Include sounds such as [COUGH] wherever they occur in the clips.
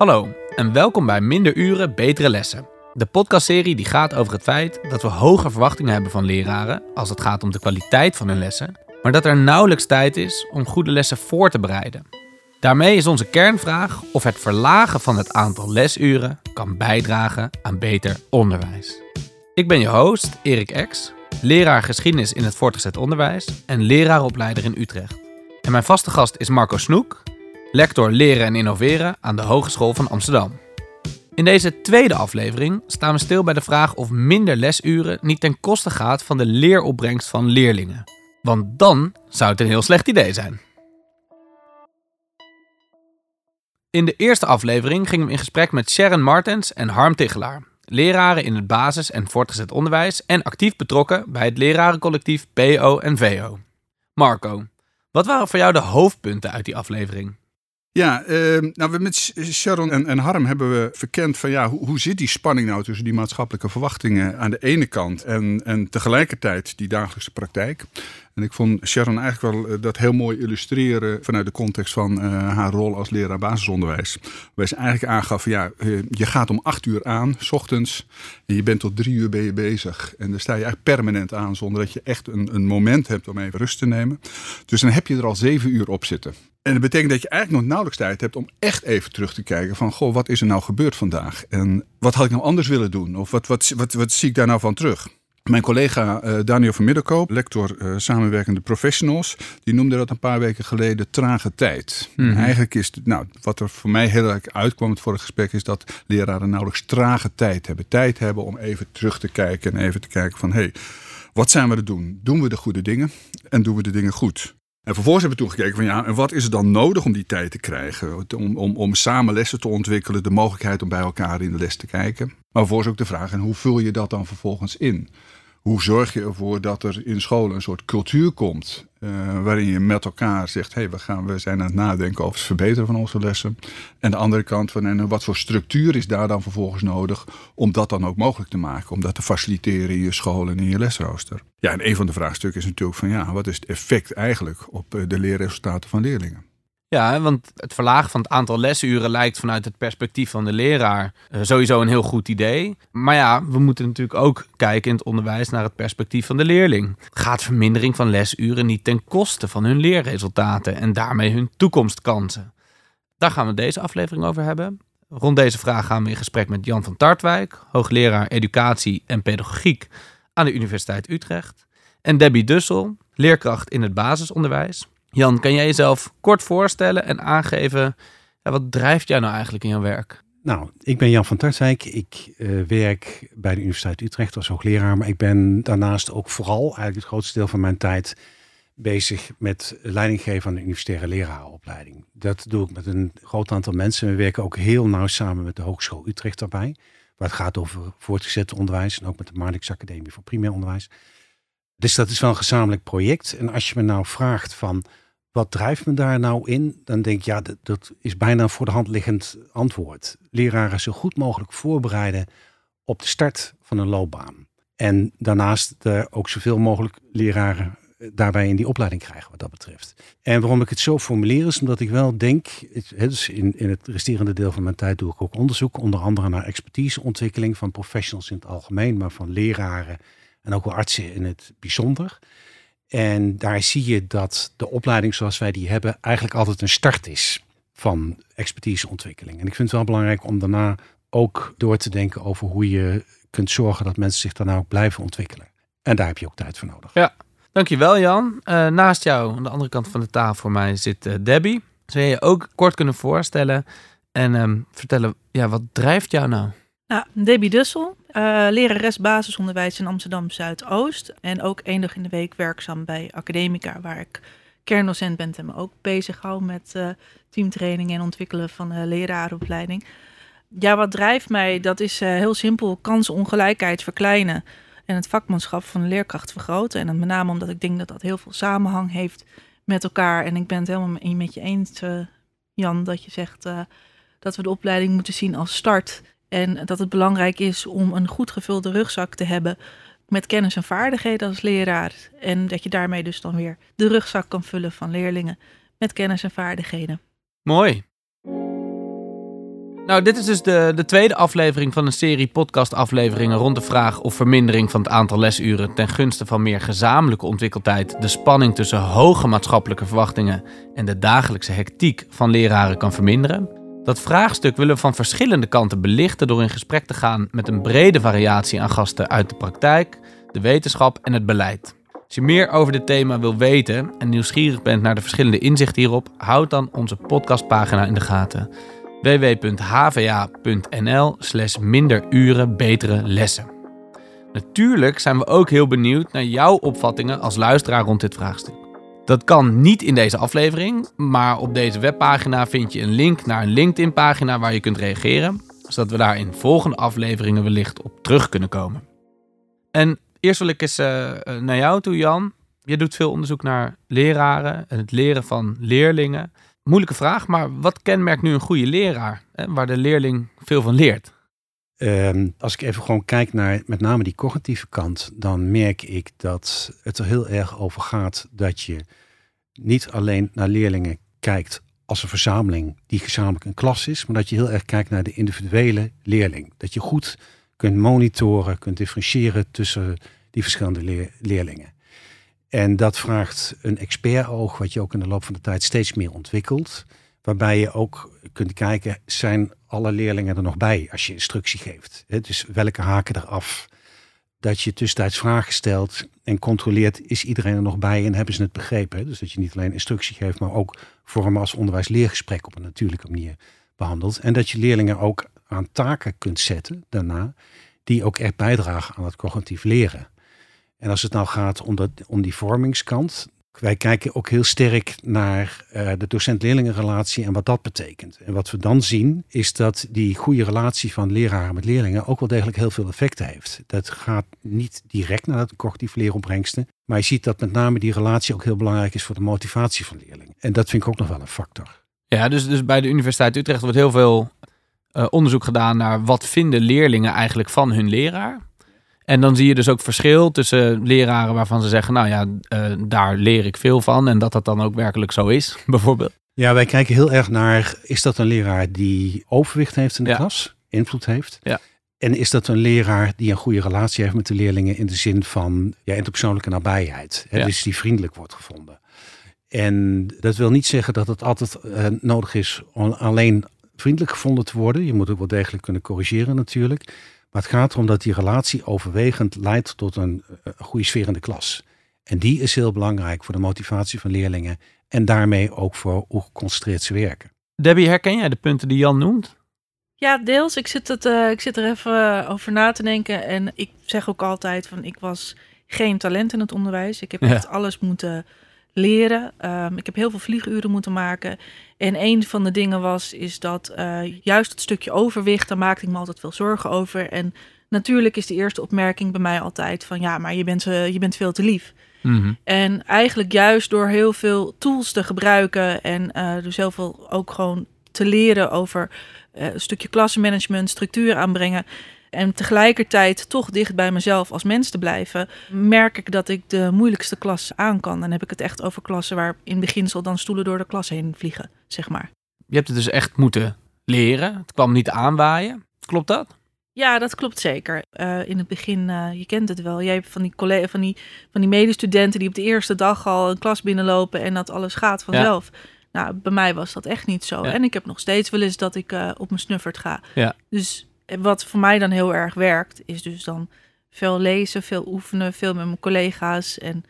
Hallo en welkom bij Minder Uren, Betere Lessen. De podcastserie die gaat over het feit dat we hoge verwachtingen hebben van leraren als het gaat om de kwaliteit van hun lessen, maar dat er nauwelijks tijd is om goede lessen voor te bereiden. Daarmee is onze kernvraag of het verlagen van het aantal lesuren kan bijdragen aan beter onderwijs. Ik ben je host, Erik Ex, leraar geschiedenis in het voortgezet onderwijs en leraaropleider in Utrecht. En mijn vaste gast is Marco Snoek, lector leren en innoveren aan de Hogeschool van Amsterdam. In deze tweede aflevering staan we stil bij de vraag of minder lesuren niet ten koste gaat van de leeropbrengst van leerlingen. Want dan zou het een heel slecht idee zijn. In de eerste aflevering gingen we in gesprek met Sharon Martens en Harm Tichelaar, leraren in het basis- en voortgezet onderwijs en actief betrokken bij het lerarencollectief PO en VO. Marco, wat waren voor jou de hoofdpunten uit die aflevering? Ja, uh, nou, met Sharon en, en, Harm hebben we verkend van ja, hoe, zit die spanning nou tussen die maatschappelijke verwachtingen aan de ene kant en, en tegelijkertijd die dagelijkse praktijk. En ik vond Sharon eigenlijk wel eh, dat heel mooi illustreren vanuit de context van uh, haar rol als leraar basisonderwijs. Waar ze eigenlijk aangaf, ja, uh, je gaat om acht uur aan, s ochtends, en je bent tot drie uur ben je bezig. En daar sta je eigenlijk permanent aan, zonder dat je echt een, een moment hebt om even rust te nemen. Dus dan heb je er al zeven uur op zitten. En dat betekent dat je eigenlijk nog nauwelijks tijd hebt om echt even terug te kijken van, goh, wat is er nou gebeurd vandaag? En wat had ik nou anders willen doen? Of wat, wat, wat, wat zie ik daar nou van terug? Mijn collega uh, Daniel van Middelkoop, lector uh, samenwerkende professionals, die noemde dat een paar weken geleden trage tijd. Mm -hmm. Eigenlijk is het, nou, wat er voor mij heel erg uitkwam het vorige gesprek, is dat leraren nauwelijks trage tijd hebben. Tijd hebben om even terug te kijken en even te kijken van, hé, hey, wat zijn we te doen? Doen we de goede dingen en doen we de dingen goed? En vervolgens hebben we toen gekeken van ja, en wat is er dan nodig om die tijd te krijgen? Om, om, om samen lessen te ontwikkelen, de mogelijkheid om bij elkaar in de les te kijken. Maar vervolgens ook de vraag, en hoe vul je dat dan vervolgens in? Hoe zorg je ervoor dat er in scholen een soort cultuur komt uh, waarin je met elkaar zegt: hey, we, gaan, we zijn aan het nadenken over het verbeteren van onze lessen. En de andere kant van en wat voor structuur is daar dan vervolgens nodig om dat dan ook mogelijk te maken, om dat te faciliteren in je school en in je lesrooster. Ja, en een van de vraagstukken is natuurlijk van ja, wat is het effect eigenlijk op de leerresultaten van leerlingen? Ja, want het verlagen van het aantal lesuren lijkt vanuit het perspectief van de leraar uh, sowieso een heel goed idee. Maar ja, we moeten natuurlijk ook kijken in het onderwijs naar het perspectief van de leerling. Gaat vermindering van lesuren niet ten koste van hun leerresultaten en daarmee hun toekomstkansen? Daar gaan we deze aflevering over hebben. Rond deze vraag gaan we in gesprek met Jan van Tartwijk, hoogleraar educatie en pedagogiek aan de Universiteit Utrecht. En Debbie Dussel, leerkracht in het basisonderwijs. Jan, kan jij jezelf kort voorstellen en aangeven, wat drijft jou nou eigenlijk in jouw werk? Nou, ik ben Jan van Tartwijk. Ik uh, werk bij de Universiteit Utrecht als hoogleraar, maar ik ben daarnaast ook vooral eigenlijk het grootste deel van mijn tijd bezig met leidinggeven aan de universitaire lerarenopleiding. Dat doe ik met een groot aantal mensen. We werken ook heel nauw samen met de Hogeschool Utrecht daarbij, waar het gaat over voortgezet onderwijs en ook met de Marnix Academie voor Primair Onderwijs. Dus dat is wel een gezamenlijk project. En als je me nou vraagt van wat drijft me daar nou in? Dan denk ik, ja, dat, is bijna een voor de hand liggend antwoord. Leraren zo goed mogelijk voorbereiden op de start van een loopbaan. En daarnaast er ook zoveel mogelijk leraren daarbij in die opleiding krijgen wat dat betreft. En waarom ik het zo formuleer is omdat ik wel denk, dus in, in het resterende deel van mijn tijd doe ik ook onderzoek, onder andere naar expertiseontwikkeling van professionals in het algemeen, maar van leraren en ook wel artsen in het bijzonder. En daar zie je dat de opleiding zoals wij die hebben eigenlijk altijd een start is van expertiseontwikkeling. En ik vind het wel belangrijk om daarna ook door te denken over hoe je kunt zorgen dat mensen zich daarna ook blijven ontwikkelen. En daar heb je ook tijd voor nodig. Ja, dankjewel Jan. Uh, naast jou, aan de andere kant van de tafel voor mij, zit uh, Debbie. Zou je je ook kort kunnen voorstellen en um, vertellen, ja, wat drijft jou nou? Nou, Debbie Dussel, uh, lerares basisonderwijs in Amsterdam Zuidoost. En ook één dag in de week werkzaam bij Academica, waar ik kerndocent ben en me ook bezig hou met uh, teamtraining en ontwikkelen van de lerarenopleiding. Ja, wat drijft mij? Dat is uh, heel simpel: kansenongelijkheid verkleinen en het vakmanschap van de leerkracht vergroten. En dat met name omdat ik denk dat dat heel veel samenhang heeft met elkaar. En ik ben het helemaal met je eens, Jan, dat je zegt dat we de opleiding moeten zien als start en dat het belangrijk is om een goed gevulde rugzak te hebben met kennis en vaardigheden als leraar. En dat je daarmee dus dan weer de rugzak kan vullen van leerlingen met kennis en vaardigheden. Mooi. Nou, dit is dus de, de tweede aflevering van een serie podcastafleveringen rond de vraag of vermindering van het aantal lesuren ten gunste van meer gezamenlijke ontwikkeltijd de spanning tussen hoge maatschappelijke verwachtingen en de dagelijkse hectiek van leraren kan verminderen. Dat vraagstuk willen we van verschillende kanten belichten door in gesprek te gaan met een brede variatie aan gasten uit de praktijk, de wetenschap en het beleid. Als je meer over dit thema wil weten en nieuwsgierig bent naar de verschillende inzichten hierop, houd dan onze podcastpagina in de gaten www.hva.nl slash minder lessen. Natuurlijk zijn we ook heel benieuwd naar jouw opvattingen als luisteraar rond dit vraagstuk. Dat kan niet in deze aflevering, maar op deze webpagina vind je een link naar een LinkedIn-pagina waar je kunt reageren, zodat we daar in volgende afleveringen wellicht op terug kunnen komen. En eerst wil ik eens uh, naar jou toe, Jan. Je doet veel onderzoek naar leraren en het leren van leerlingen. Moeilijke vraag, maar wat kenmerkt nu een goede leraar, hè, waar de leerling veel van leert? Ehm, als ik even gewoon kijk naar met name die cognitieve kant, dan merk ik dat het er heel erg over gaat dat je niet alleen naar leerlingen kijkt als een verzameling die gezamenlijk een klas is, maar dat je heel erg kijkt naar de individuele leerling. Dat je goed kunt monitoren, kunt differentiëren tussen die verschillende leerlingen. En dat vraagt een expertoog, wat je ook in de loop van de tijd steeds meer ontwikkelt. Waarbij je ook kunt kijken, zijn alle leerlingen er nog bij als je instructie geeft? Dus welke haken eraf? Dat je tussentijds vragen stelt en controleert, is iedereen er nog bij en hebben ze het begrepen? Dus dat je niet alleen instructie geeft, maar ook vormen als onderwijs-leergesprek op een natuurlijke manier behandelt. En dat je leerlingen ook aan taken kunt zetten daarna, die ook echt bijdragen aan het cognitief leren. En als het nou gaat om, dat, om die vormingskant, wij kijken ook heel sterk naar uh, de docent-leerlingenrelatie en wat dat betekent. En wat we dan zien is dat die goede relatie van leraren met leerlingen ook wel degelijk heel veel effecten heeft. Dat gaat niet direct naar het cognitief leeropbrengsten, maar je ziet dat met name die relatie ook heel belangrijk is voor de motivatie van leerlingen. En dat vind ik ook nog wel een factor. Ja, dus, dus bij de Universiteit Utrecht wordt heel veel uh, onderzoek gedaan naar wat vinden leerlingen eigenlijk van hun leraar. En dan zie je dus ook verschil tussen leraren waarvan ze zeggen, nou ja, uh, daar leer ik veel van. En dat dat dan ook werkelijk zo is, [LAUGHS] bijvoorbeeld. Ja, wij kijken heel erg naar, is dat een leraar die overwicht heeft in de klas, invloed heeft? Ja. En is dat een leraar die een goede relatie heeft met de leerlingen in de zin van ja, interpersoonlijke nabijheid? Hè? Ja. Dus die vriendelijk wordt gevonden. En dat wil niet zeggen dat het altijd uh, nodig is om alleen vriendelijk gevonden te worden. Je moet ook wel degelijk kunnen corrigeren natuurlijk. Maar het gaat erom dat die relatie overwegend leidt tot een, een goede sfeer in de klas. En die is heel belangrijk voor de motivatie van leerlingen en daarmee ook voor hoe geconcentreerd ze werken. Debbie, herken jij de punten die Jan noemt? Ja, deels. Ik zit, het, uh, ik zit er even over na te denken. En ik zeg ook altijd van ik was geen talent in het onderwijs. Ik heb echt alles moeten leren. Um, ik heb heel veel vlieguren moeten maken. En een van de dingen was, is dat uh, juist het stukje overwicht, daar maakte ik me altijd veel zorgen over. En natuurlijk is de eerste opmerking bij mij altijd van, ja, maar je bent, uh, je bent veel te lief. Mm -hmm. En eigenlijk juist door heel veel tools te gebruiken en uh, dus heel veel ook gewoon te leren over een stukje klassenmanagement, structuur aanbrengen, en tegelijkertijd toch dicht bij mezelf als mens te blijven, merk ik dat ik de moeilijkste klas aan kan. Dan heb ik het echt over klassen waar in beginsel dan stoelen door de klas heen vliegen, zeg maar. Je hebt het dus echt moeten leren. Het kwam niet aanwaaien. Klopt dat? Ja, dat klopt zeker. Uh, in het begin, uh, je kent het wel. Jij hebt van die, collega, van die, van die medestudenten die op de eerste dag al een klas binnenlopen en dat alles gaat vanzelf. Ja. Nou, bij mij was dat echt niet zo. Ja. En ik heb nog steeds wel eens dat ik uh, op mijn snuffert ga. Ja. Dus wat voor mij dan heel erg werkt, is dus dan veel lezen, veel oefenen, veel met mijn collega's en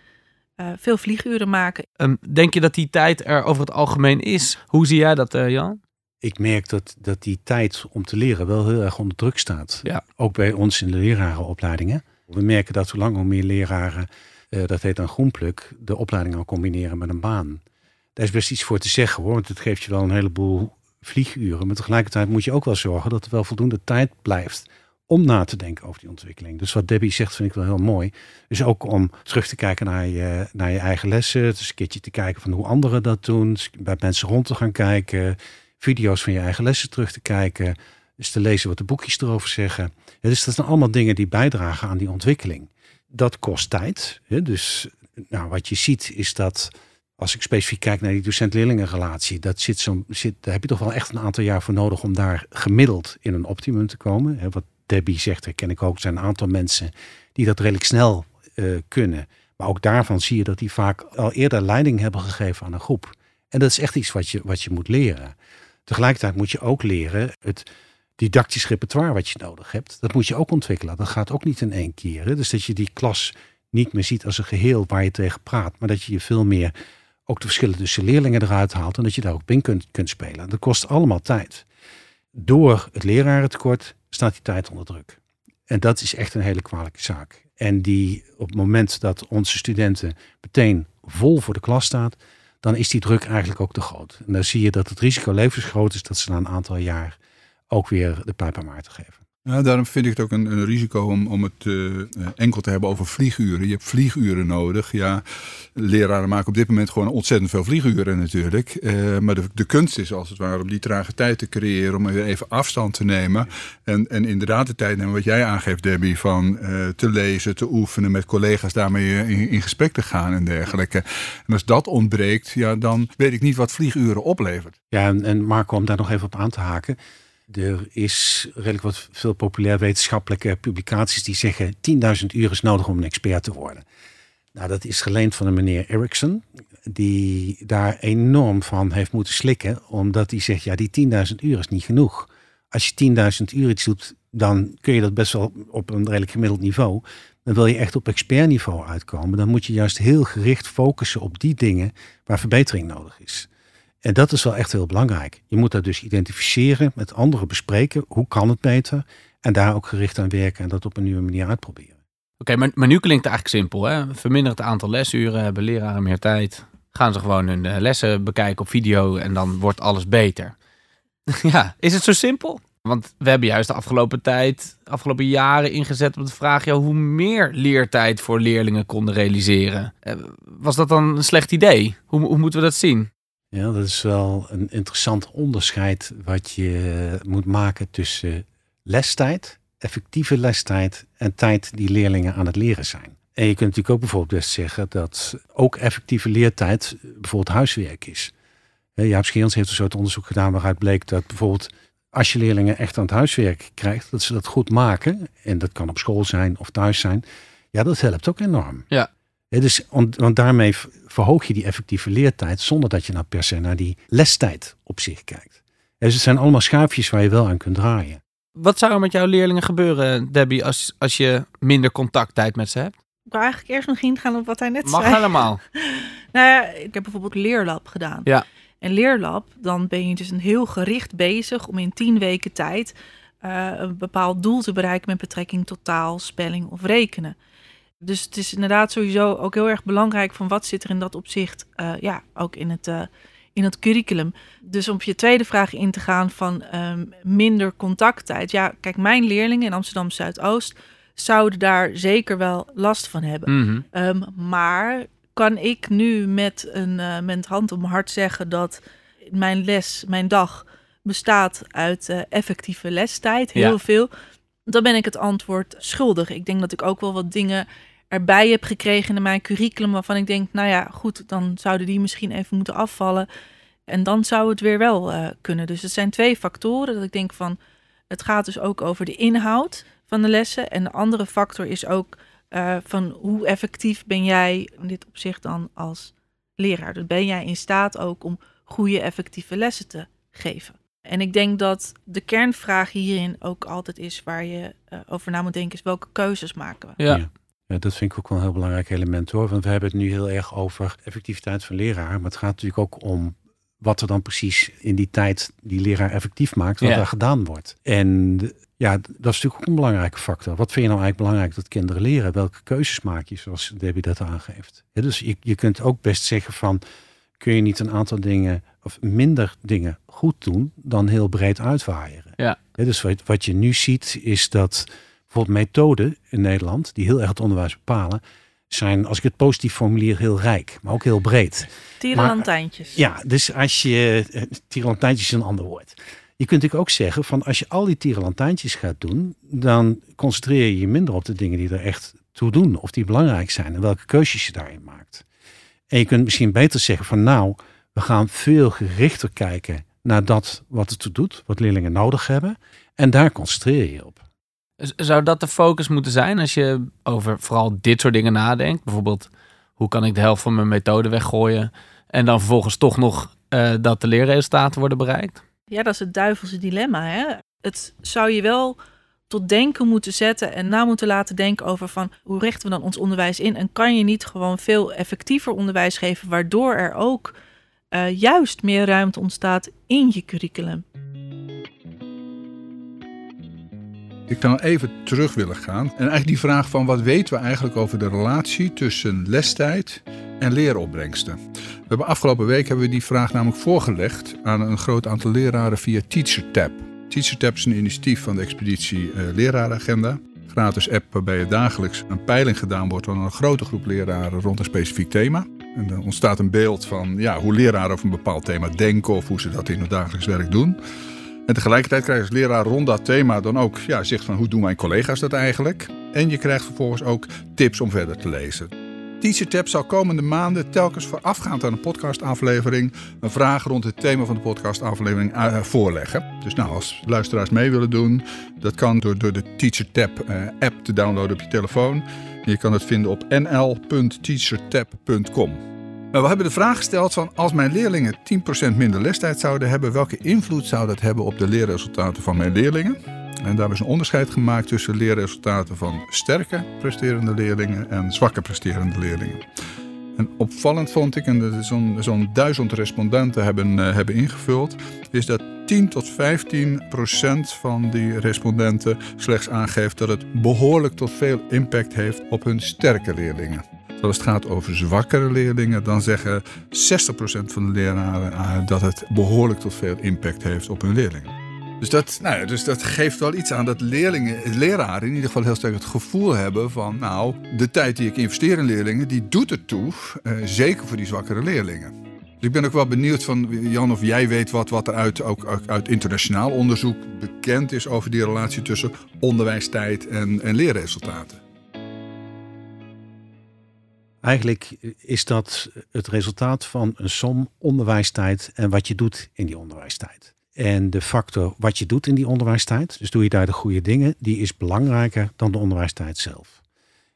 uh, veel vlieguren maken. Um, denk je dat die tijd er over het algemeen is? Hoe zie jij dat, uh, Jan? Ik merk dat, dat die tijd om te leren wel heel erg onder druk staat. Ja. Ook bij ons in de lerarenopleidingen. We merken dat hoe langer hoe meer leraren, uh, dat heet dan groenpluk, de opleiding al combineren met een baan. Daar is best iets voor te zeggen hoor, want het geeft je wel een heleboel vlieguren. Maar tegelijkertijd moet je ook wel zorgen dat er wel voldoende tijd blijft om na te denken over die ontwikkeling. Dus wat Debbie zegt vind ik wel heel mooi. Dus ook om terug te kijken naar je, naar je eigen lessen. Dus een keertje te kijken van hoe anderen dat doen. Dus bij mensen rond te gaan kijken. Video's van je eigen lessen terug te kijken. Dus te lezen wat de boekjes erover zeggen. Ja, dus dat zijn allemaal dingen die bijdragen aan die ontwikkeling. Dat kost tijd. Dus nou, wat je ziet is dat Als ik specifiek kijk naar die docent-leerlingenrelatie, dat zit zo, zit, daar heb je toch wel echt een aantal jaar voor nodig om daar gemiddeld in een optimum te komen. Wat Debbie zegt, herken ik ook, zijn een aantal mensen die dat redelijk snel eh, kunnen. Maar ook daarvan zie je dat die vaak al eerder leiding hebben gegeven aan een groep. En dat is echt iets wat je, wat je moet leren. Tegelijkertijd moet je ook leren het didactisch repertoire wat je nodig hebt. Dat moet je ook ontwikkelen. Dat gaat ook niet in één keer. Hè? Dus dat je die klas niet meer ziet als een geheel waar je tegen praat. Maar dat je je veel meer ook de verschillen tussen leerlingen eruit haalt. En dat je daar ook in kunt, kunt spelen. Dat kost allemaal tijd. Door het lerarentekort staat die tijd onder druk. En dat is echt een hele kwalijke zaak. En die op het moment dat onze studenten meteen vol voor de klas staat, dan is die druk eigenlijk ook te groot. En dan zie je dat het risico levensgroot is dat ze na een aantal jaar ook weer de pijp aan maar te geven. Ja, daarom vind ik het ook een, een risico om, om het uh, enkel te hebben over vlieguren. Je hebt vlieguren nodig. Ja, leraren maken op dit moment gewoon ontzettend veel vlieguren natuurlijk. Uh, maar de, de kunst is als het ware om die trage tijd te creëren, om even afstand te nemen. En, en inderdaad de tijd nemen, wat jij aangeeft Debbie, van te lezen, te oefenen, met collega's daarmee in, in, gesprek te gaan en dergelijke. En als dat ontbreekt, ja, dan weet ik niet wat vlieguren oplevert. Ja, en, en Marco, om daar nog even op aan te haken. Er is redelijk wat veel populair wetenschappelijke publicaties die zeggen 10.000 uur is nodig om een expert te worden. Nou, dat is geleend van een meneer Erickson, die daar enorm van heeft moeten slikken, omdat hij zegt, ja, die 10.000 uur is niet genoeg. Als je 10.000 uur iets doet, dan kun je dat best wel op een redelijk gemiddeld niveau. Dan wil je echt op expertniveau uitkomen. Dan moet je juist heel gericht focussen op die dingen waar verbetering nodig is. En dat is wel echt heel belangrijk. Je moet dat dus identificeren, met anderen bespreken. Hoe kan het beter? En daar ook gericht aan werken en dat op een nieuwe manier uitproberen. Oké, maar, maar nu klinkt het eigenlijk simpel. Hè? Verminder het aantal lesuren, hebben leraren meer tijd. Gaan ze gewoon hun eh, lessen bekijken op video en dan wordt alles beter. [LAUGHS] ja, is het zo simpel? Want we hebben juist de afgelopen tijd, afgelopen jaren ingezet op de vraag ja, hoe meer leertijd voor leerlingen konden realiseren. Eh, was dat dan een slecht idee? Hoe, hoe moeten we dat zien? Ja, dat is wel een interessant onderscheid wat je moet maken tussen lestijd, effectieve lestijd en tijd die leerlingen aan het leren zijn. En je kunt natuurlijk ook bijvoorbeeld best zeggen dat ook effectieve leertijd bijvoorbeeld huiswerk is. Jaap Scheerens heeft een soort onderzoek gedaan waaruit bleek dat bijvoorbeeld als je leerlingen echt aan het huiswerk krijgt, dat ze dat goed maken, en dat kan op school zijn of thuis zijn, ja, dat helpt ook enorm. Ja. Dus, want daarmee verhoog je die effectieve leertijd zonder dat je nou per se naar die lestijd op zich kijkt. Dus het zijn allemaal schuifjes waar je wel aan kunt draaien. Wat zou er met jouw leerlingen gebeuren, Debbie, als, als je minder contacttijd met ze hebt? Ik wil eigenlijk eerst nog ingaan op wat hij net Mag zei. Mag helemaal. [LAUGHS] nou ja, ik heb bijvoorbeeld leerlab gedaan. Ja. En leerlab, dan ben je dus een heel gericht bezig om in tien weken tijd uh, een bepaald doel te bereiken met betrekking tot taal, spelling of rekenen. Dus het is inderdaad sowieso ook heel erg belangrijk van wat zit er in dat opzicht, uh, ja, ook in het, uh, in het curriculum. Dus om op je tweede vraag in te gaan van um, minder contacttijd. Ja, kijk, mijn leerlingen in Amsterdam Zuidoost zouden daar zeker wel last van hebben. Mm -hmm. um, maar kan ik nu met een uh, met hand op mijn hart zeggen dat mijn les, mijn dag bestaat uit effectieve lestijd, heel Ja. veel. Dan ben ik het antwoord schuldig. Ik denk dat ik ook wel wat dingen erbij heb gekregen in mijn curriculum waarvan ik denk, nou ja, goed, dan zouden die misschien even moeten afvallen. En dan zou het weer wel uh, kunnen. Dus het zijn twee factoren dat ik denk van, het gaat dus ook over de inhoud van de lessen. En de andere factor is ook uh, van hoe effectief ben jij in dit opzicht dan als leraar. Dus ben jij in staat ook om goede effectieve lessen te geven. En ik denk dat de kernvraag hierin ook altijd is waar je uh, over na moet denken, is welke keuzes maken we. Ja. Ja. Ja, dat vind ik ook wel een heel belangrijk element hoor. Want we hebben het nu heel erg over effectiviteit van leraar. Maar het gaat natuurlijk ook om wat er dan precies in die tijd die leraar effectief maakt, wat Ja. er gedaan wordt. En ja, dat is natuurlijk ook een belangrijke factor. Wat vind je nou eigenlijk belangrijk dat kinderen leren? Welke keuzes maak je, zoals Debbie dat aangeeft? Ja, dus je, je kunt ook best zeggen van, kun je niet een aantal dingen of minder dingen goed doen dan heel breed uitwaaieren? Ja. dus wat, wat je nu ziet is dat bijvoorbeeld methoden in Nederland, die heel erg het onderwijs bepalen, zijn, als ik het positief formulier, heel rijk, maar ook heel breed. Tierenlantijntjes. Ja, dus als je, eh, tierenlantijntjes is een ander woord. Je kunt natuurlijk ook zeggen van als je al die tierenlantijntjes gaat doen, dan concentreer je je minder op de dingen die er echt toe doen of die belangrijk zijn en welke keuzes je daarin maakt. En je kunt misschien beter zeggen van nou, we gaan veel gerichter kijken naar dat wat het doet, wat leerlingen nodig hebben. En daar concentreer je op. Zou dat de focus moeten zijn als je over vooral dit soort dingen nadenkt? Bijvoorbeeld, hoe kan ik de helft van mijn methode weggooien en dan vervolgens toch nog uh, dat de leerresultaten worden bereikt? Ja, dat is het duivelse dilemma. Hè? Het zou je wel tot denken moeten zetten en na moeten laten denken over van hoe richten we dan ons onderwijs in en kan je niet gewoon veel effectiever onderwijs geven waardoor er ook uh, juist meer ruimte ontstaat in je curriculum. Ik zou even terug willen gaan. En eigenlijk die vraag van wat weten we eigenlijk over de relatie tussen lestijd en leeropbrengsten. We hebben afgelopen week hebben we die vraag namelijk voorgelegd aan een groot aantal leraren via TeacherTap. TeacherTap is een initiatief van de expeditie uh, Lerarenagenda. Gratis app waarbij er dagelijks een peiling gedaan wordt van een grote groep leraren rond een specifiek thema. En er ontstaat een beeld van ja, hoe leraren over een bepaald thema denken of hoe ze dat in het dagelijks werk doen. En tegelijkertijd krijg je als leraar rond dat thema dan ook ja, zicht van hoe doen mijn collega's dat eigenlijk. En je krijgt vervolgens ook tips om verder te lezen. TeacherTap zal komende maanden telkens voorafgaand aan een podcastaflevering een vraag rond het thema van de podcastaflevering uh, voorleggen. Dus nou, als luisteraars mee willen doen, dat kan door, door de TeacherTap uh, app te downloaden op je telefoon. Je kan het vinden op nl.teachertap.com. Nou, we hebben de vraag gesteld van als mijn leerlingen 10% minder lestijd zouden hebben, welke invloed zou dat hebben op de leerresultaten van mijn leerlingen? En daar is een onderscheid gemaakt tussen leerresultaten van sterke presterende leerlingen en zwakke presterende leerlingen. En opvallend vond ik, en zo'n zo'n duizend respondenten hebben, uh, hebben ingevuld, is dat 10 tot 15 procent van die respondenten slechts aangeeft dat het behoorlijk tot veel impact heeft op hun sterke leerlingen. Als het gaat over zwakkere leerlingen, dan zeggen 60% van de leraren uh, dat het behoorlijk tot veel impact heeft op hun leerlingen. Dus dat, nou dus dat geeft wel iets aan dat leerlingen, leraren in ieder geval heel sterk het gevoel hebben van... nou, de tijd die ik investeer in leerlingen, die doet het toe. Uh, zeker voor die zwakkere leerlingen. Dus ik ben ook wel benieuwd van, Jan, of jij weet wat, wat er uit, ook, uit internationaal onderzoek bekend is... over die relatie tussen onderwijstijd en, en leerresultaten. Eigenlijk is dat het resultaat van een som onderwijstijd en wat je doet in die onderwijstijd. En de factor wat je doet in die onderwijstijd, dus doe je daar de goede dingen, die is belangrijker dan de onderwijstijd zelf.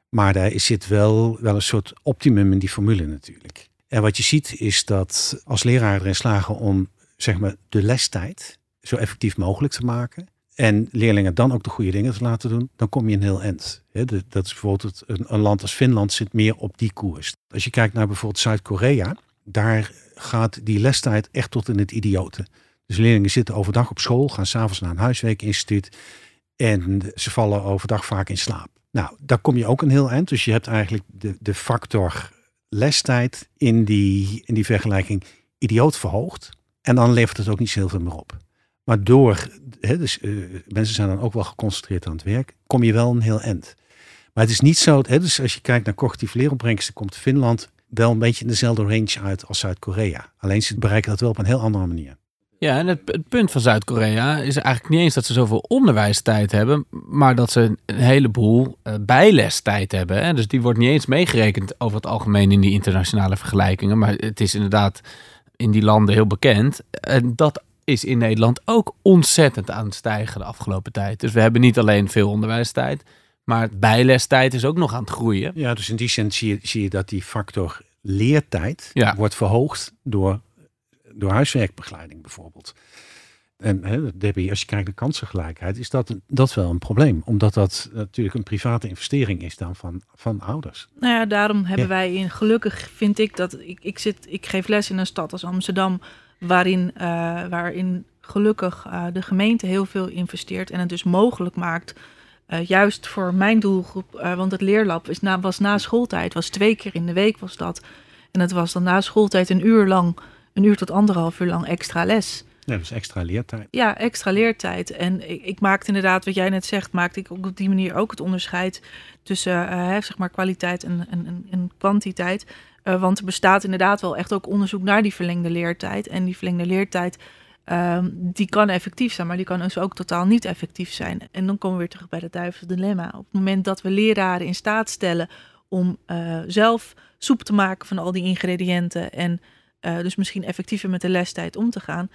Maar daar zit wel, wel een soort optimum in die formule natuurlijk. En wat je ziet is dat als leraar erin slagen om zeg maar, de lestijd zo effectief mogelijk te maken. En leerlingen dan ook de goede dingen te laten doen, dan kom je een heel eind. Dat is bijvoorbeeld een, een land als Finland zit meer op die koers. Als je kijkt naar bijvoorbeeld Zuid-Korea, daar gaat die lestijd echt tot in het idiote. Dus leerlingen zitten overdag op school, gaan s'avonds naar een huiswerkinstituut. En ze vallen overdag vaak in slaap. Nou, daar kom je ook een heel eind. Dus je hebt eigenlijk de, de factor lestijd in die, in die vergelijking idioot verhoogd. En dan levert het ook niet zo heel veel meer op. Maar door, hè, dus, uh, mensen zijn dan ook wel geconcentreerd aan het werk, kom je wel een heel eind. Maar het is niet zo, hè, dus als je kijkt naar cognitief leeropbrengsten, komt Finland wel een beetje in dezelfde range uit als Zuid-Korea. Alleen ze bereiken dat wel op een heel andere manier. Ja, en het, punt van Zuid-Korea is eigenlijk niet eens dat ze zoveel onderwijstijd hebben, maar dat ze een heleboel uh, bijlestijd hebben. Hè? Dus die wordt niet eens meegerekend over het algemeen in die internationale vergelijkingen. Maar het is inderdaad in die landen heel bekend. En dat is in Nederland ook ontzettend aan het stijgen de afgelopen tijd. Dus we hebben niet alleen veel onderwijstijd, maar bijlestijd is ook nog aan het groeien. Ja, dus in die zin zie je, zie je dat die factor leertijd wordt verhoogd door door huiswerkbegeleiding bijvoorbeeld. En hè, Debbie, als je kijkt naar kansengelijkheid, is dat, dat wel een probleem. Omdat dat natuurlijk een private investering is dan van, van ouders. Nou ja, daarom hebben wij in, gelukkig vind ik dat, ik, ik, zit, ik geef les in een stad als Amsterdam, waarin, uh, waarin gelukkig uh, de gemeente heel veel investeert en het dus mogelijk maakt, uh, juist voor mijn doelgroep, want het leerlab is na, was na schooltijd, was twee keer in de week was dat. En het was dan na schooltijd een uur lang een uur tot anderhalf uur lang extra les. Ja, dus extra leertijd. Ja, extra leertijd. En ik, ik maakte inderdaad, wat jij net zegt, maakte ik ook op die manier ook het onderscheid tussen uh, zeg maar kwaliteit en, en, en kwantiteit. Uh, want er bestaat inderdaad wel echt ook onderzoek naar die verlengde leertijd. En die verlengde leertijd, um, die kan effectief zijn, maar die kan dus ook totaal niet effectief zijn. En dan komen we weer terug bij het duivelse dilemma. Op het moment dat we leraren in staat stellen om eh, zelf soep te maken van al die ingrediënten en eh, dus misschien effectiever met de lestijd om te gaan.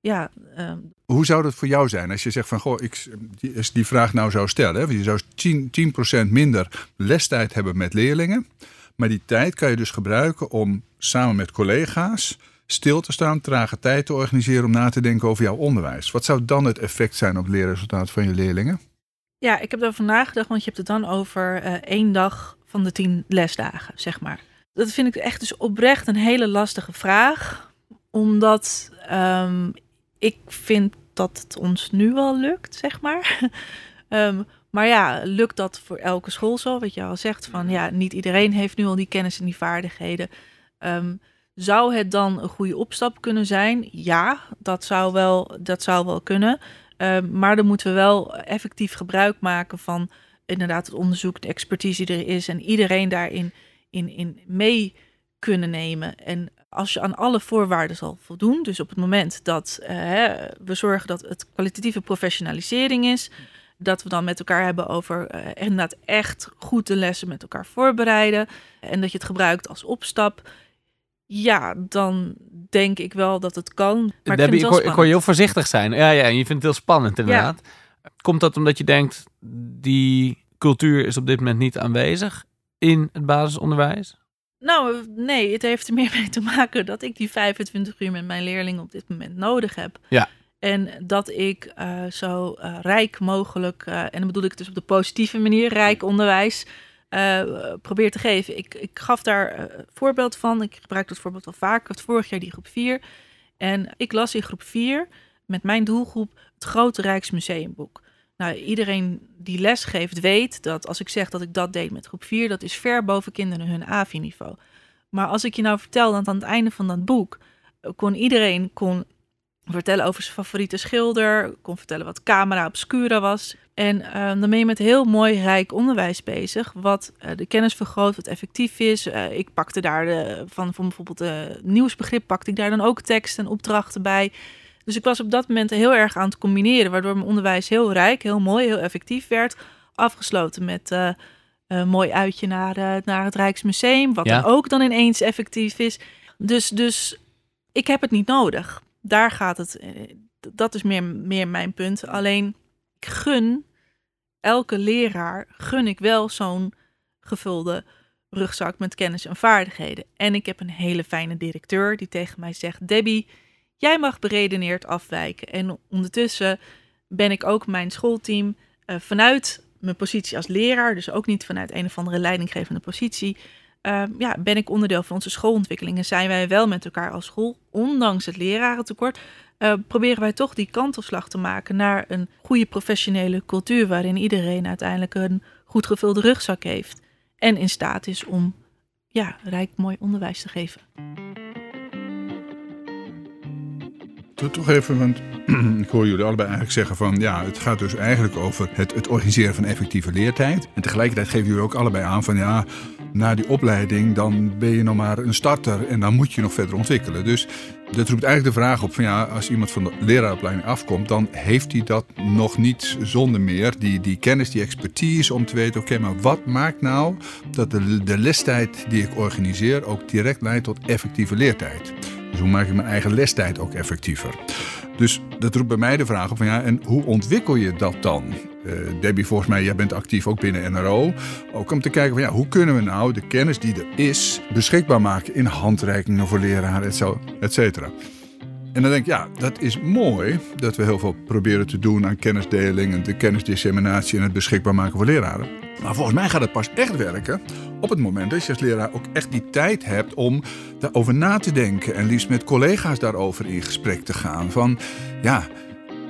Ja, ehm, Hoe zou dat voor jou zijn als je zegt van goh, ik, die, die vraag nou zou stellen, hè, je zou 10%, 10 minder lestijd hebben met leerlingen, maar die tijd kan je dus gebruiken om samen met collega's stil te staan, trage tijd te organiseren om na te denken over jouw onderwijs. Wat zou dan het effect zijn op het leerresultaat van je leerlingen? Ja, ik heb daarover nagedacht, want je hebt het dan over eh, één dag van de tien lesdagen, zeg maar. Dat vind ik echt dus oprecht een hele lastige vraag, omdat ehm, ik vind dat het ons nu wel lukt, zeg maar. [LAUGHS] Ehm, maar ja, lukt dat voor elke school zo? Wat je al zegt, van ja, niet iedereen heeft nu al die kennis en die vaardigheden. Ehm, zou het dan een goede opstap kunnen zijn? Ja, dat zou wel, dat zou wel kunnen. Ehm, maar dan moeten we wel effectief gebruik maken van inderdaad het onderzoek, de expertise die er is en iedereen daarin in, in mee kunnen nemen. En als je aan alle voorwaarden zal voldoen, dus op het moment dat eh, we zorgen dat het kwalitatieve professionalisering is, dat we dan met elkaar hebben over eh, inderdaad echt goed de lessen met elkaar voorbereiden en dat je het gebruikt als opstap. Ja, dan denk ik wel dat het kan. Maar Debbie, ik, ik, vind het hoor, wel ik hoor je heel voorzichtig zijn. Ja, ja, en je vindt het heel spannend inderdaad. Komt dat omdat je denkt, die cultuur is op dit moment niet aanwezig in het basisonderwijs? Nou, nee, het heeft er meer mee te maken dat ik die 25 uur met mijn leerlingen op dit moment nodig heb. Ja. En dat ik eh, zo eh, rijk mogelijk, eh, en dan bedoel ik dus op de positieve manier, rijk onderwijs probeer te geven. Ik, ik gaf daar voorbeeld van. Ik gebruik dat voorbeeld al vaak. Ik had vorig jaar die groep 4. En ik las in groep 4 met mijn doelgroep het Grote Rijksmuseumboek. Nou, iedereen die les geeft weet dat als ik zeg dat ik dat deed met groep 4, dat is ver boven kinderen hun AVI-niveau. Maar als ik je nou vertel dat aan het einde van dat boek kon iedereen kon vertellen over zijn favoriete schilder, kon vertellen wat camera obscura was. En eh, dan ben je met heel mooi rijk onderwijs bezig, wat eh, de kennis vergroot, wat effectief is. Eh, ik pakte daar de, van, van bijvoorbeeld de nieuwsbegrip, pakte ik daar dan ook teksten en opdrachten bij. Dus ik was op dat moment heel erg aan het combineren, waardoor mijn onderwijs heel rijk, heel mooi, heel effectief werd. Afgesloten met eh, een mooi uitje naar, eh, naar het Rijksmuseum, wat Ja. dan ook dan ineens effectief is. Dus, dus ik heb het niet nodig. Daar gaat het. eh, Dat is meer, meer mijn punt. Alleen ik gun elke leraar gun ik wel zo'n gevulde rugzak met kennis en vaardigheden. En ik heb een hele fijne directeur die tegen mij zegt: Debbie, jij mag beredeneerd afwijken. En ondertussen ben ik ook mijn schoolteam eh, vanuit mijn positie als leraar, dus ook niet vanuit een of andere leidinggevende positie. Eh, ja, ben ik onderdeel van onze schoolontwikkeling en zijn wij wel met elkaar als school, ondanks het lerarentekort, eh, proberen wij toch die kantelslag te maken naar een goede professionele cultuur waarin iedereen uiteindelijk een goed gevulde rugzak heeft en in staat is om ja, rijk mooi onderwijs te geven. Toch even, want [CLEARS THROAT] ik hoor jullie allebei eigenlijk zeggen van ja, het gaat dus eigenlijk over het, het organiseren van effectieve leertijd. En tegelijkertijd geven jullie ook allebei aan van ja, na die opleiding dan ben je nog maar een starter en dan moet je nog verder ontwikkelen. Dus dat roept eigenlijk de vraag op van ja, als iemand van de leraaropleiding afkomt, dan heeft hij dat nog niet zonder meer, die, die kennis, die expertise om te weten, oké, maar wat maakt nou dat de, de lestijd die ik organiseer ook direct leidt tot effectieve leertijd? Dus hoe maak ik mijn eigen lestijd ook effectiever? Dus dat roept bij mij de vraag op van ja, en hoe ontwikkel je dat dan? Eh, Debbie, volgens mij, jij bent actief ook binnen NRO. Ook om te kijken van ja, hoe kunnen we nou de kennis die er is beschikbaar maken in handreikingen voor leraren, et cetera. En dan denk ik, ja, dat is mooi dat we heel veel proberen te doen aan kennisdeling en de kennisdisseminatie en het beschikbaar maken voor leraren. Maar volgens mij gaat het pas echt werken op het moment dat je als leraar ook echt die tijd hebt om daarover na te denken. En liefst met collega's daarover in gesprek te gaan. Van ja,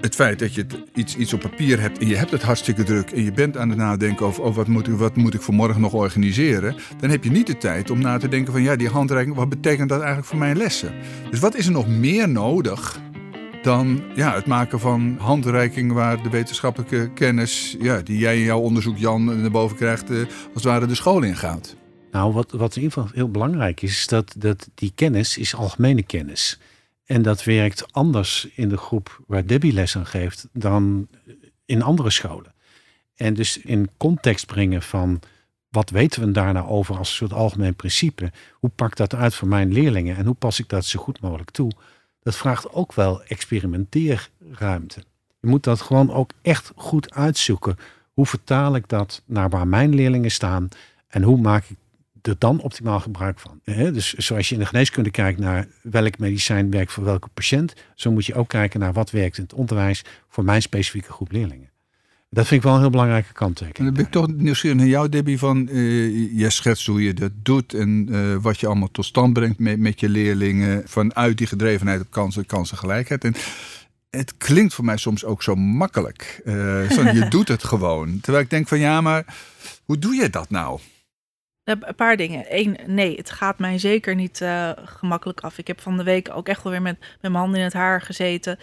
het feit dat je iets, iets op papier hebt en je hebt het hartstikke druk en je bent aan het nadenken over oh, wat, moet ik, wat moet ik voor morgen nog organiseren, dan heb je niet de tijd om na te denken van ja, die handreiking, wat betekent dat eigenlijk voor mijn lessen? Dus wat is er nog meer nodig dan ja, het maken van handreiking waar de wetenschappelijke kennis ja, die jij in jouw onderzoek, Jan, naar boven krijgt, eh, als het ware de school ingaat? Nou, wat, wat in ieder geval heel belangrijk is, is dat, dat die kennis is algemene kennis. En dat werkt anders in de groep waar Debbie les aan geeft dan in andere scholen. En dus in context brengen van wat weten we daar nou over als een soort algemeen principe? Hoe pakt dat uit voor mijn leerlingen en hoe pas ik dat zo goed mogelijk toe? Dat vraagt ook wel experimenteerruimte. Je moet dat gewoon ook echt goed uitzoeken. Hoe vertaal ik dat naar waar mijn leerlingen staan en hoe maak ik er dan optimaal gebruik van? Dus zoals je in de geneeskunde kijkt naar welk medicijn werkt voor welke patiënt, zo moet je ook kijken naar wat werkt in het onderwijs voor mijn specifieke groep leerlingen. Dat vind ik wel een heel belangrijke kanttekening. dan ben ik toch nieuwsgierig naar jou, Debbie. Van, uh, je schetst hoe je dat doet en uh, wat je allemaal tot stand brengt met, met je leerlingen. Vanuit die gedrevenheid op kansen, kansengelijkheid. En het klinkt voor mij soms ook zo makkelijk. Uh, zo, je [LAUGHS] doet het gewoon. Terwijl ik denk van ja, maar hoe doe je dat nou? Een paar dingen. Eén, nee, het gaat mij zeker niet gemakkelijk af. Ik heb van de week ook echt wel weer met, met mijn handen in het haar gezeten.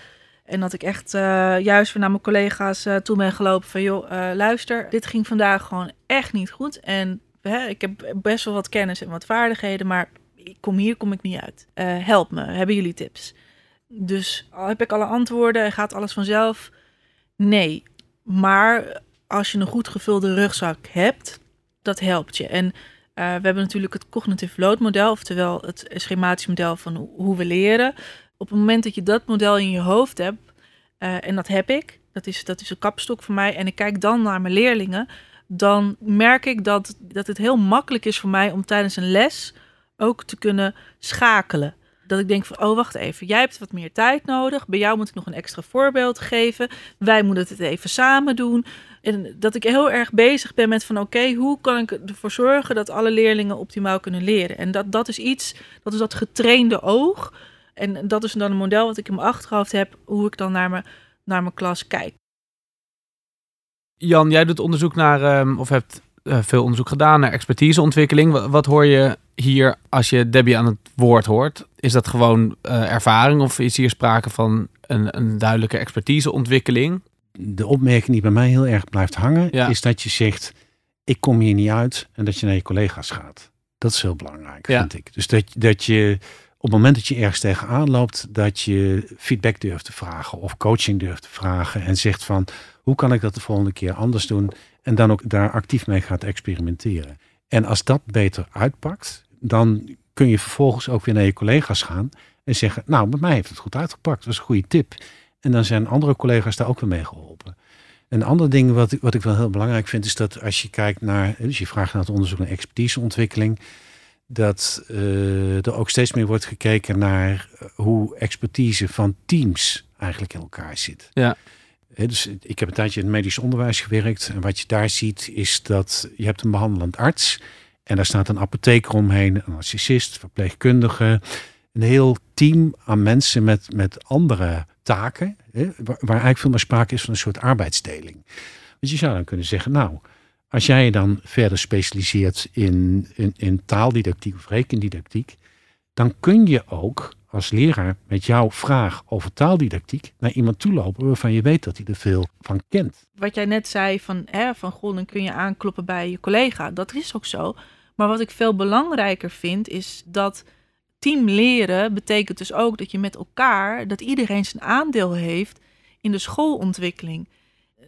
En dat ik echt uh, juist weer naar mijn collega's uh, toe ben gelopen van... joh, luister, dit ging vandaag gewoon echt niet goed. En hè, ik heb best wel wat kennis en wat vaardigheden... maar ik kom hier kom ik niet uit. help me, hebben jullie tips? Dus al heb ik alle antwoorden en gaat alles vanzelf? Nee. Maar als je een goed gevulde rugzak hebt, dat helpt je. En we hebben natuurlijk het cognitive load model... oftewel het schematisch model van hoe we leren op het moment dat je dat model in je hoofd hebt, uh, en dat heb ik, dat is, dat is een kapstok voor mij, en ik kijk dan naar mijn leerlingen, dan merk ik dat, dat het heel makkelijk is voor mij om tijdens een les ook te kunnen schakelen. Dat ik denk van, oh wacht even, jij hebt wat meer tijd nodig. Bij jou moet ik nog een extra voorbeeld geven. Wij moeten het even samen doen. En dat ik heel erg bezig ben met van, oké, hoe kan ik ervoor zorgen dat alle leerlingen optimaal kunnen leren? En dat, dat is iets, dat is dat getrainde oog en dat is dan een model wat ik in mijn achterhoofd heb, hoe ik dan naar mijn, naar mijn klas kijk. Jan, jij doet onderzoek naar, um, of hebt veel onderzoek gedaan naar expertiseontwikkeling. Wat, hoor je hier als je Debbie aan het woord hoort? Is dat gewoon uh, ervaring of is hier sprake van een, een duidelijke expertiseontwikkeling? De opmerking die bij mij heel erg blijft hangen, ja. is dat je zegt: Ik kom hier niet uit en dat je naar je collega's gaat. Dat is heel belangrijk, ja. vind ik. Dus dat, dat je op het moment dat je ergens tegenaan loopt, dat je feedback durft te vragen of coaching durft te vragen en zegt van hoe kan ik dat de volgende keer anders doen en dan ook daar actief mee gaat experimenteren. En als dat beter uitpakt, dan kun je vervolgens ook weer naar je collega's gaan en zeggen, nou, met mij heeft het goed uitgepakt, dat is een goede tip. En dan zijn andere collega's daar ook weer mee geholpen. Een ander ding wat ik, wat ik wel heel belangrijk vind, is dat als je kijkt naar, dus je vraagt naar het onderzoek naar expertiseontwikkeling, dat uh, er ook steeds meer wordt gekeken naar eh, hoe expertise van teams eigenlijk in elkaar zit. Ja. Dus ik heb een tijdje in het medisch onderwijs gewerkt. En wat je daar ziet is dat je hebt een behandelend arts. En daar staat een apotheker omheen, een assistent, verpleegkundige. Een heel team aan mensen met, met andere taken. Hè, waar, waar eigenlijk veel meer sprake is van een soort arbeidsdeling. Want je zou dan kunnen zeggen, nou, als jij je dan verder specialiseert in, in, in taaldidactiek of rekendidactiek, dan kun je ook als leraar met jouw vraag over taaldidactiek naar iemand toe lopen waarvan je weet dat hij er veel van kent. Wat jij net zei van, hè, van dan kun je aankloppen bij je collega. Dat is ook zo. Maar wat ik veel belangrijker vind, is dat team leren betekent dus ook dat je met elkaar, dat iedereen zijn aandeel heeft in de schoolontwikkeling.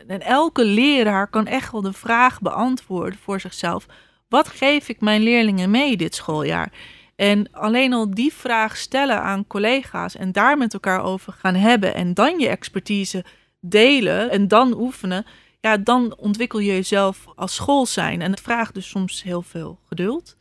En elke leraar kan echt wel de vraag beantwoorden voor zichzelf: wat geef ik mijn leerlingen mee dit schooljaar? En alleen al die vraag stellen aan collega's en daar met elkaar over gaan hebben en dan je expertise delen en dan oefenen, ja, dan ontwikkel je jezelf als school zijn. En het vraagt dus soms heel veel geduld.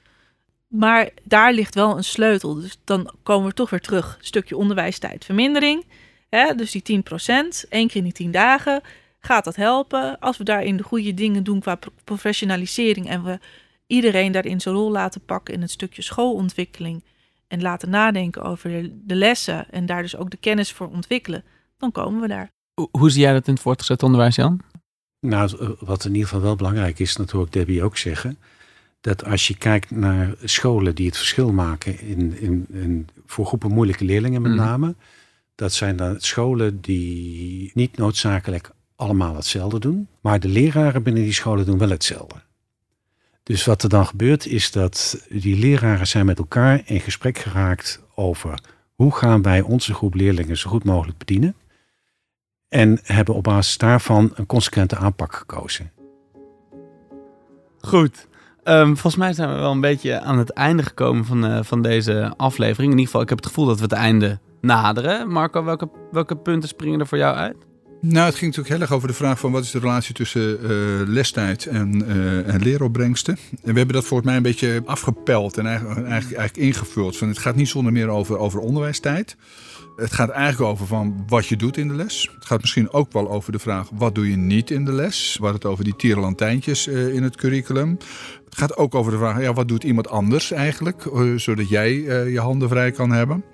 Maar daar ligt wel een sleutel. Dus dan komen we toch weer terug. Stukje onderwijstijdvermindering. Hè, dus die 10%, één keer in die 10 dagen gaat dat helpen. Als we daarin de goede dingen doen qua professionalisering en we iedereen daarin zijn rol laten pakken in het stukje schoolontwikkeling en laten nadenken over de, lessen en daar dus ook de kennis voor ontwikkelen, dan komen we daar. Hoe zie jij dat in het voortgezet onderwijs, Jan? Nou, wat in ieder geval wel belangrijk is, dat hoor ik Debbie ook zeggen, dat als je kijkt naar scholen die het verschil maken in, in, in voor groepen moeilijke leerlingen met mhm. name, dat zijn dan scholen die niet noodzakelijk allemaal hetzelfde doen, maar de leraren binnen die scholen doen wel hetzelfde. Dus wat er dan gebeurt is dat die leraren zijn met elkaar in gesprek geraakt over hoe gaan wij onze groep leerlingen zo goed mogelijk bedienen. En hebben op basis daarvan een consequente aanpak gekozen. Goed. Ehm, volgens mij zijn we wel een beetje aan het einde gekomen van, eh, van deze aflevering. In ieder geval, ik heb het gevoel dat we het einde naderen. Marco, welke, welke punten springen er voor jou uit? Nou, het ging natuurlijk heel erg over de vraag van wat is de relatie tussen uh, lestijd en, uh, en leeropbrengsten. En we hebben dat volgens mij een beetje afgepeld en eigenlijk, eigenlijk, eigenlijk ingevuld. Van het gaat niet zonder meer over, over onderwijstijd. Het gaat eigenlijk over van wat je doet in de les. Het gaat misschien ook wel over de vraag wat doe je niet in de les. Waar het over die tierenlantijntjes uh, in het curriculum. Het gaat ook over de vraag ja, wat doet iemand anders eigenlijk. zodat jij je handen vrij kan hebben.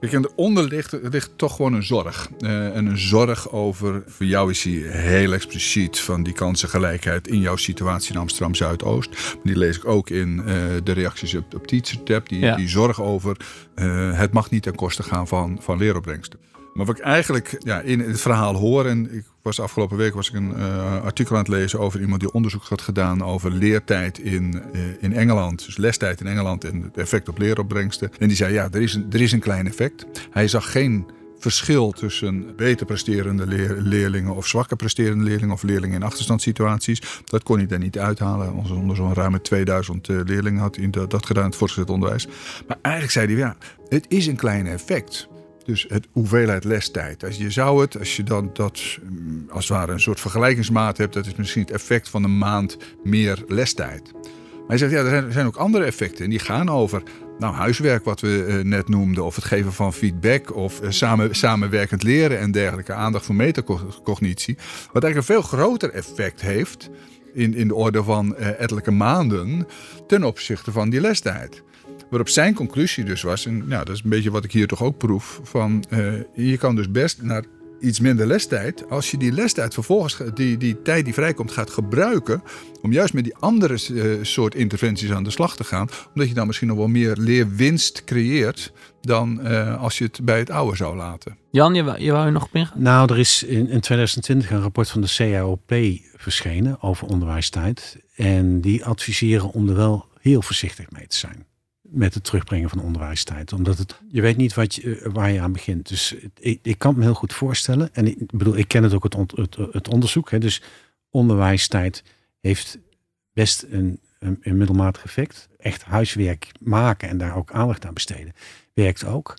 Kijk, en eronder ligt, ligt toch gewoon een zorg. Uh, en een zorg over, voor jou is die heel expliciet van die kansengelijkheid in jouw situatie in Amsterdam Zuidoost. Die lees ik ook in uh, de reacties op, op TeacherTap. Die, ja. die zorg over uh, het mag niet ten koste gaan van, van leeropbrengsten. Maar wat ik eigenlijk ja, in het verhaal hoor, en ik was afgelopen week was ik een uh, artikel aan het lezen over iemand die onderzoek had gedaan over leertijd in, uh, in Engeland. Dus lestijd in Engeland en het effect op leeropbrengsten. En die zei ja, er is een, er is een klein effect. Hij zag geen verschil tussen beter presterende leer, leerlingen of zwakker presterende leerlingen of leerlingen in achterstandssituaties. Dat kon hij daar niet uithalen. Onze onder zo'n ruim 2000 uh, leerlingen had hij dat, dat gedaan in het voortgezet onderwijs. Maar eigenlijk zei hij ja, het is een klein effect. Dus het hoeveelheid lestijd. Als je zou het, als je dan dat als het ware een soort vergelijkingsmaat hebt, dat is misschien het effect van een maand meer lestijd. Maar hij zegt, ja, er zijn, ook andere effecten. En die gaan over nou, huiswerk, wat we uh, net noemden, of het geven van feedback, of uh, samen, samenwerkend leren en dergelijke. Aandacht voor metacognitie. Wat eigenlijk een veel groter effect heeft, in, in de orde van uh, ettelijke maanden, ten opzichte van die lestijd. Waarop zijn conclusie dus was, en nou, dat is een beetje wat ik hier toch ook proef, van uh, je kan dus best naar iets minder lestijd, als je die lestijd vervolgens, die, die tijd die vrijkomt, gaat gebruiken om juist met die andere uh, soort interventies aan de slag te gaan, omdat je dan misschien nog wel meer leerwinst creëert dan uh, als je het bij het oude zou laten. Jan, je wou, je wou er nog op ingaan? Nou, er is in, in 2020 een rapport van de CAOP verschenen over onderwijstijd. En die adviseren om er wel heel voorzichtig mee te zijn met het terugbrengen van onderwijstijd. Omdat het, je weet niet wat je, waar je aan begint. Dus ik, kan me heel goed voorstellen. En ik bedoel, ik ken het ook het, het, onderzoek. Hè, dus onderwijstijd heeft best een, een, middelmatig effect. Echt huiswerk maken en daar ook aandacht aan besteden, werkt ook.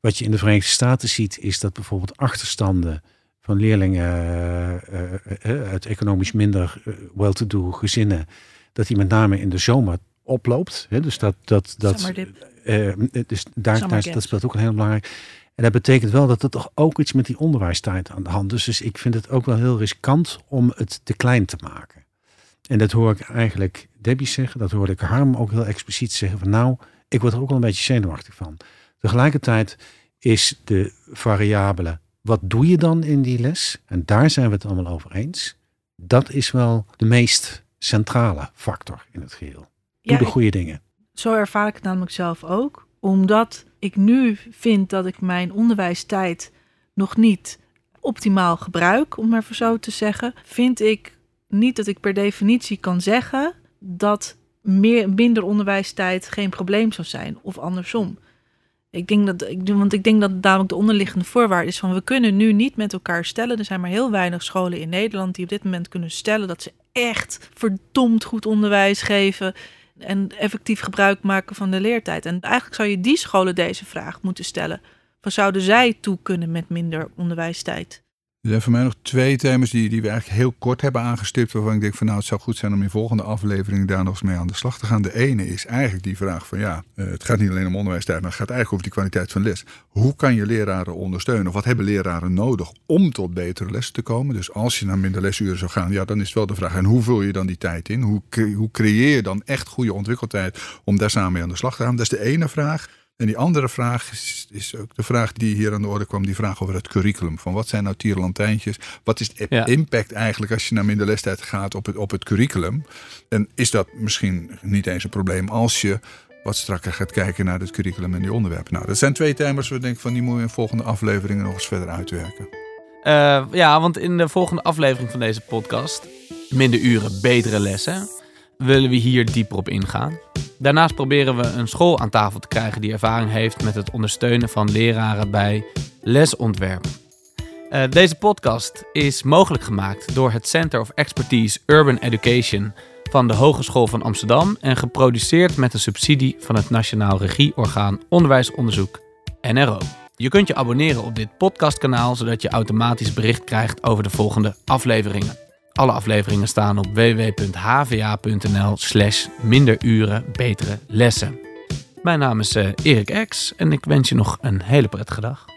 Wat je in de Verenigde Staten ziet, is dat bijvoorbeeld achterstanden van leerlingen uh, uh, uit economisch minder well-to-do gezinnen, dat die met name in de zomer oploopt. Hè? Dus dat, dat, dat, uh, dus daar, daar, dat speelt ook een heel belangrijk. En dat betekent wel dat er toch ook iets met die onderwijstijd aan de hand is. Dus ik vind het ook wel heel riskant om het te klein te maken. En dat hoor ik eigenlijk Debbie zeggen, dat hoorde ik Harm ook heel expliciet zeggen. Van nou, ik word er ook wel een beetje zenuwachtig van. Tegelijkertijd is de variabele, wat doe je dan in die les? En daar zijn we het allemaal over eens. Dat is wel de meest centrale factor in het geheel. Doe ja, de goede dingen. Zo ervaar ik het namelijk zelf ook. Omdat ik nu vind dat ik mijn onderwijstijd nog niet optimaal gebruik, om maar zo te zeggen, vind ik niet dat ik per definitie kan zeggen dat meer, minder onderwijstijd geen probleem zou zijn, of andersom. Ik denk dat, ik, want ik denk dat namelijk de onderliggende voorwaarde is van we kunnen nu niet met elkaar stellen. Er zijn maar heel weinig scholen in Nederland die op dit moment kunnen stellen dat ze echt verdomd goed onderwijs geven en effectief gebruik maken van de leertijd. En eigenlijk zou je die scholen deze vraag moeten stellen. Van zouden zij toe kunnen met minder onderwijstijd? Er zijn voor mij nog twee thema's die, die we eigenlijk heel kort hebben aangestipt. Waarvan ik denk van nou het zou goed zijn om in volgende afleveringen daar nog eens mee aan de slag te gaan. De ene is eigenlijk die vraag van ja, het gaat niet alleen om onderwijstijd, maar het gaat eigenlijk over die kwaliteit van les. Hoe kan je leraren ondersteunen? Of wat hebben leraren nodig om tot betere les te komen? Dus als je naar minder lesuren zou gaan, ja dan is het wel de vraag. En hoe vul je dan die tijd in? Hoe, hoe creëer je dan echt goede ontwikkeltijd om daar samen mee aan de slag te gaan? Dat is de ene vraag. En die andere vraag is, is, ook de vraag die hier aan de orde kwam, die vraag over het curriculum. Van wat zijn nou tierenlantijntjes? Wat is de ja. impact eigenlijk als je naar minder lestijd gaat op het, op het curriculum? En is dat misschien niet eens een probleem als je wat strakker gaat kijken naar het curriculum en die onderwerpen? Nou, dat zijn twee thema's waar ik denk van die moeten we in volgende afleveringen nog eens verder uitwerken. Uh, ja, want in de volgende aflevering van deze podcast, minder uren, betere lessen, willen we hier dieper op ingaan. Daarnaast proberen we een school aan tafel te krijgen die ervaring heeft met het ondersteunen van leraren bij lesontwerp. Uh, deze podcast is mogelijk gemaakt door het Center of Expertise Urban Education van de Hogeschool van Amsterdam en geproduceerd met een subsidie van het Nationaal Regieorgaan Onderwijsonderzoek, NRO. Je kunt je abonneren op dit podcastkanaal zodat je automatisch bericht krijgt over de volgende afleveringen. Alle afleveringen staan op www.hva.nl slash minderuren betere lessen. Mijn naam is uh, Erik X en ik wens je nog een hele prettige dag.